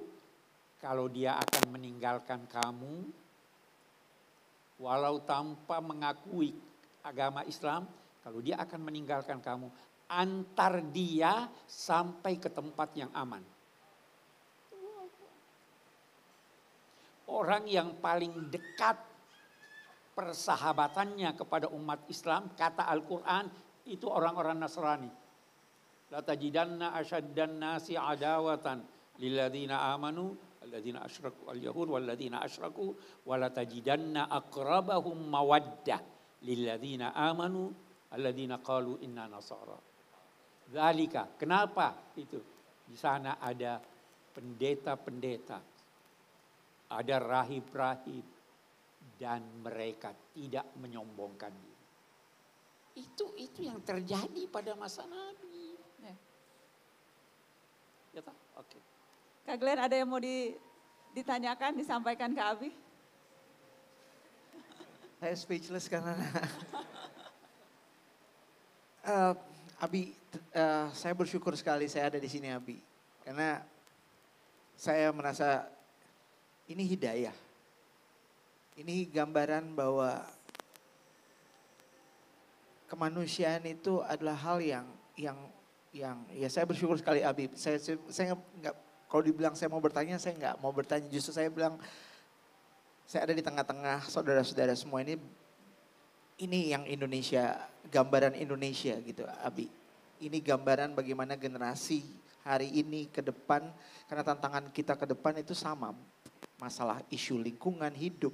kalau dia akan meninggalkan kamu, walau tanpa mengakui agama Islam, kalau dia akan meninggalkan kamu, antar dia sampai ke tempat yang aman. Orang yang paling dekat persahabatannya kepada umat Islam, kata Al-Quran, itu orang-orang Nasrani. La tajidanna asyaddan nasi adawatan lilladina amanu alladzina asyraku al-yahud walladzina asyraku wala tajidanna aqrabahum mawaddah lilladzina amanu alladzina qalu inna nasara. Zalika. Kenapa itu? Di sana ada pendeta-pendeta. Ada rahib-rahib dan mereka tidak menyombongkan diri. Itu itu yang terjadi pada masa Nabi. Ya. Ya? Oke. Kak Glenn ada yang mau di, ditanyakan, disampaikan ke Abi? Saya speechless karena Eh, Abi, eh, saya bersyukur sekali saya ada di sini Abi, karena saya merasa ini hidayah, ini gambaran bahwa kemanusiaan itu adalah hal yang yang yang ya saya bersyukur sekali Abi. Saya, saya nggak kalau dibilang saya mau bertanya saya nggak mau bertanya justru saya bilang saya ada di tengah-tengah saudara-saudara semua ini ini yang Indonesia gambaran Indonesia gitu Abi. Ini gambaran bagaimana generasi hari ini ke depan karena tantangan kita ke depan itu sama masalah isu lingkungan hidup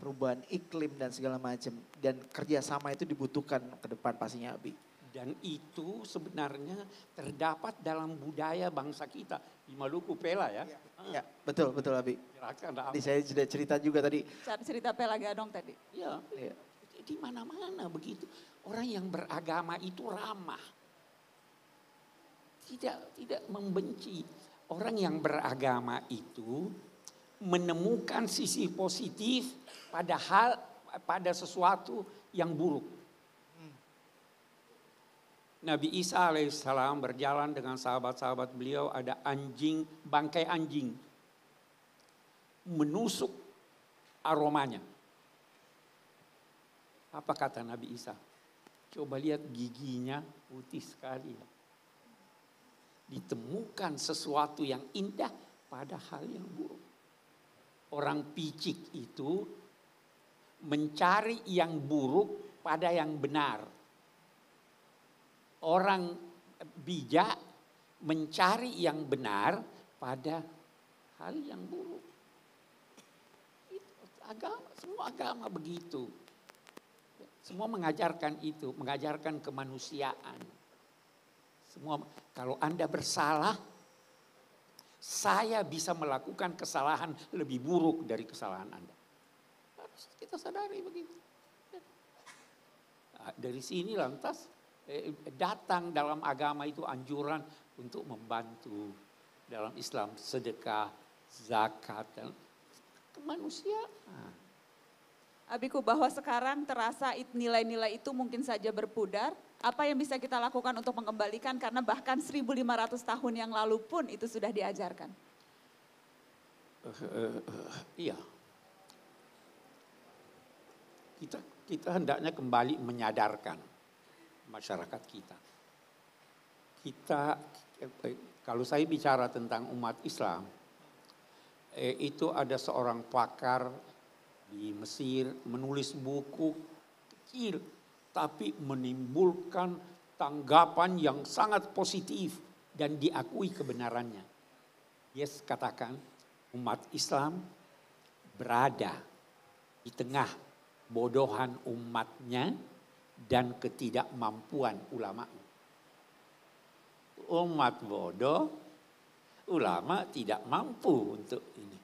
perubahan iklim dan segala macam dan kerjasama itu dibutuhkan ke depan pastinya Abi. Dan itu sebenarnya terdapat dalam budaya bangsa kita di Maluku Pela ya. Ya betul betul Abi. Silakan, Tadi saya sudah cerita juga tadi. Cerita Pelagadong tadi. Ya, Ya. di mana-mana begitu. Orang yang beragama itu ramah. Tidak tidak membenci. Orang yang beragama itu menemukan sisi positif pada hal pada sesuatu yang buruk. Nabi Isa alaihissalam berjalan dengan sahabat-sahabat beliau ada anjing, bangkai anjing. Menusuk aromanya. Apa kata Nabi Isa? Coba lihat giginya putih sekali. ya. Ditemukan sesuatu yang indah pada hal yang buruk. Orang picik itu mencari yang buruk pada yang benar. Orang bijak mencari yang benar pada hal yang buruk. Agama, semua agama begitu. Semua mengajarkan itu, mengajarkan kemanusiaan. Semua kalau Anda bersalah, saya bisa melakukan kesalahan lebih buruk dari kesalahan Anda. Harus kita sadari begitu. Nah, dari sini lantas datang dalam agama itu anjuran untuk membantu dalam Islam sedekah, zakat dan kemanusiaan. Abiku bahwa sekarang terasa nilai-nilai itu mungkin saja berpudar. Apa yang bisa kita lakukan untuk mengembalikan karena bahkan 1500 tahun yang lalu pun itu sudah diajarkan. Eh, eh, eh, iya. Kita kita hendaknya kembali menyadarkan masyarakat kita. Kita eh, kalau saya bicara tentang umat Islam, eh, itu ada seorang pakar di Mesir menulis buku kecil tapi menimbulkan tanggapan yang sangat positif dan diakui kebenarannya. Dia katakan umat Islam berada di tengah bodohan umatnya dan ketidakmampuan ulama. Umat bodoh, ulama tidak mampu untuk ini.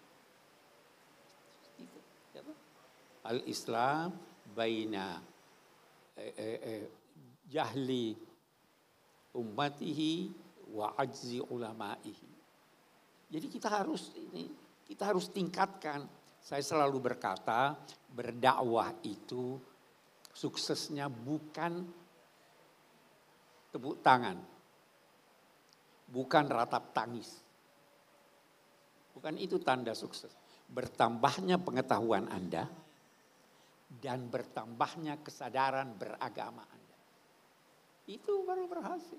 Al-Islam baina eh, eh, eh, jahli ummatihi wa ajzi ulamaihi. Jadi kita harus ini kita harus tingkatkan. Saya selalu berkata berdakwah itu Suksesnya bukan tepuk tangan, bukan ratap tangis. Bukan itu tanda sukses. Bertambahnya pengetahuan Anda dan bertambahnya kesadaran beragama Anda. Itu baru berhasil.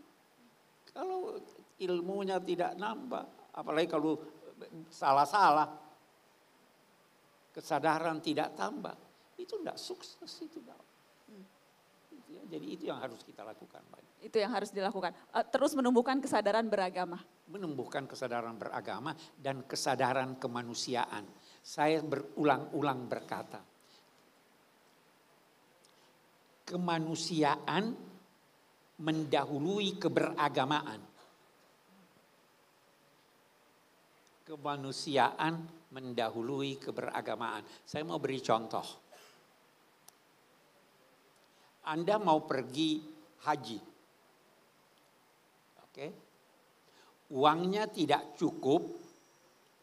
Kalau ilmunya tidak nambah, apalagi kalau salah-salah, kesadaran tidak tambah, itu tidak sukses itu. Ya, jadi itu yang harus kita lakukan. Itu yang harus dilakukan. Eh, terus menumbuhkan kesadaran beragama. Menumbuhkan kesadaran beragama dan kesadaran kemanusiaan. Saya berulang-ulang berkata, kemanusiaan mendahului keberagamaan. Kemanusiaan mendahului keberagamaan. Saya mau beri contoh. Anda mau pergi haji. Oke. Uangnya tidak cukup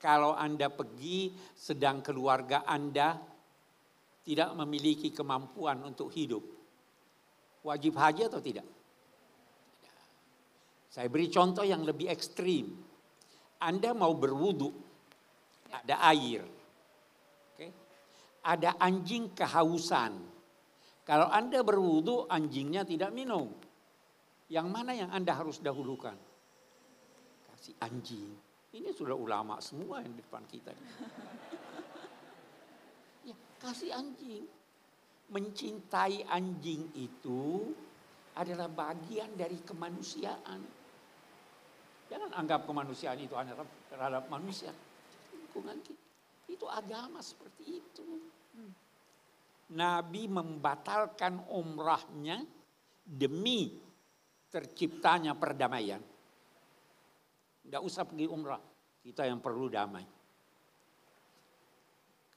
kalau Anda pergi sedang keluarga Anda tidak memiliki kemampuan untuk hidup. Wajib haji atau tidak? Saya beri contoh yang lebih ekstrim. Anda mau berwudu, ada air. Ada anjing kehausan. Kalau Anda berwudu, anjingnya tidak minum. Yang mana yang Anda harus dahulukan? Kasih anjing. Ini sudah ulama semua yang di depan kita. Ya, kasih anjing mencintai anjing itu adalah bagian dari kemanusiaan. Jangan anggap kemanusiaan itu hanya terhadap manusia. Lingkungan kita. Itu agama seperti itu. Nabi membatalkan umrahnya demi terciptanya perdamaian. Tidak usah pergi umrah. Kita yang perlu damai.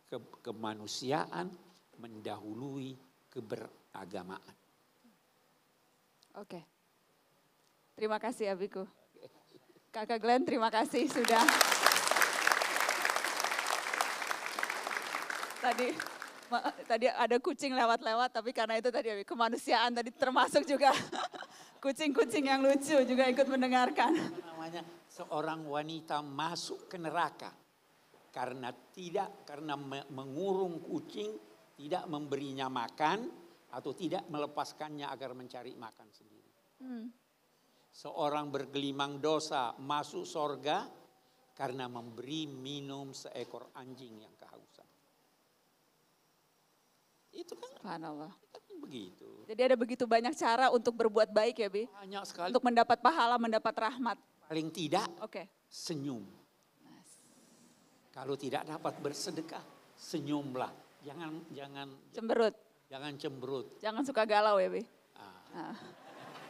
Ke, kemanusiaan mendahului keberagamaan. Oke. Terima kasih Abiku. Kakak Glenn terima kasih sudah. Tadi tadi ada kucing lewat-lewat tapi karena itu tadi kemanusiaan tadi termasuk juga kucing-kucing yang lucu juga ikut mendengarkan. Namanya seorang wanita masuk ke neraka karena tidak karena mengurung kucing tidak memberinya makan atau tidak melepaskannya agar mencari makan sendiri. Hmm. Seorang bergelimang dosa masuk sorga karena memberi minum seekor anjing yang kehausan. Itu kan Subhanallah. begitu. Jadi ada begitu banyak cara untuk berbuat baik ya Bi? Banyak sekali. Untuk mendapat pahala, mendapat rahmat. Paling tidak okay. senyum. Kalau tidak dapat bersedekah, senyumlah Jangan jangan cemberut. Jangan cemberut. Jangan suka galau ya, Bi. Ah.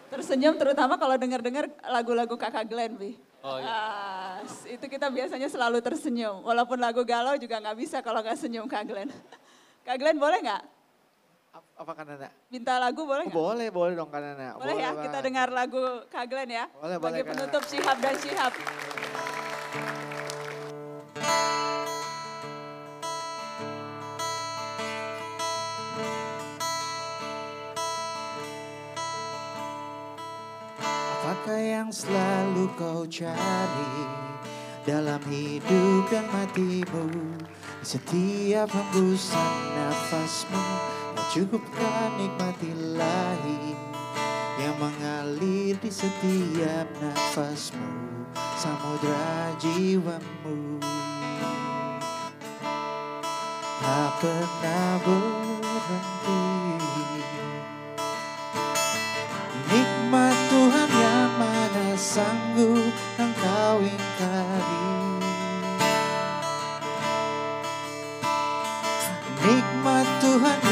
Tersenyum terutama kalau dengar-dengar lagu-lagu Kakak Glenn, Bi. Oh iya. Ah, itu kita biasanya selalu tersenyum. Walaupun lagu galau juga nggak bisa kalau nggak senyum Kak Glenn. Kak Glenn boleh nggak? Apa kan Nana? Minta lagu boleh nggak? Oh, boleh, boleh dong kan Nana. Boleh, boleh ya, banget. kita dengar lagu Kak Glenn ya. Boleh, Bagi boleh. penutup Syihab dan Syihab. Apakah yang selalu kau cari dalam hidup dan matimu? Setiap hembusan nafasmu, tak cukupkan nikmati lahi yang mengalir di setiap nafasmu, samudra jiwamu. Tak pernah berhenti. Nikmat Tuhan yang mana sanggup engkau ingkari Nikmat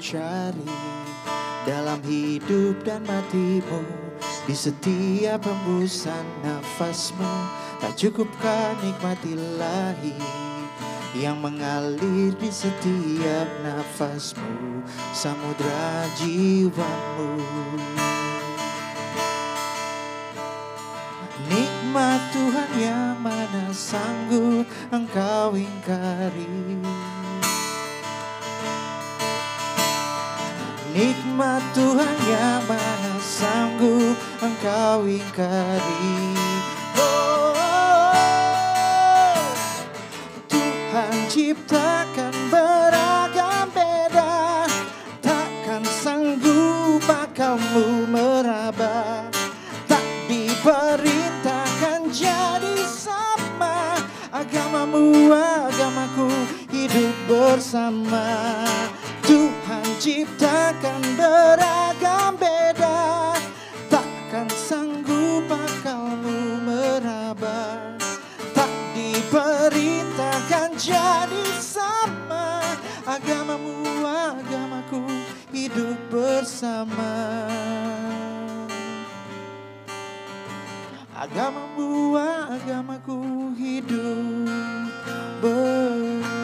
cari dalam hidup dan matimu. Di setiap hembusan nafasmu Tak cukupkah nikmati lahi Yang mengalir di setiap nafasmu Samudra jiwamu. Nikmat Tuhan yang mana sanggup engkau ingkari Nikmat Tuhan yang mana sanggup engkau ingkari. Oh, Tuhan ciptakan beragam beda. Takkan sanggup akalmu meraba. Tak diperintahkan jadi sama. Agamamu, agamaku hidup bersama ciptakan beragam beda. Takkan sanggup akalmu meraba. Tak diperintahkan jadi sama. Agamamu, agamaku hidup bersama. Agamamu, agamaku hidup bersama.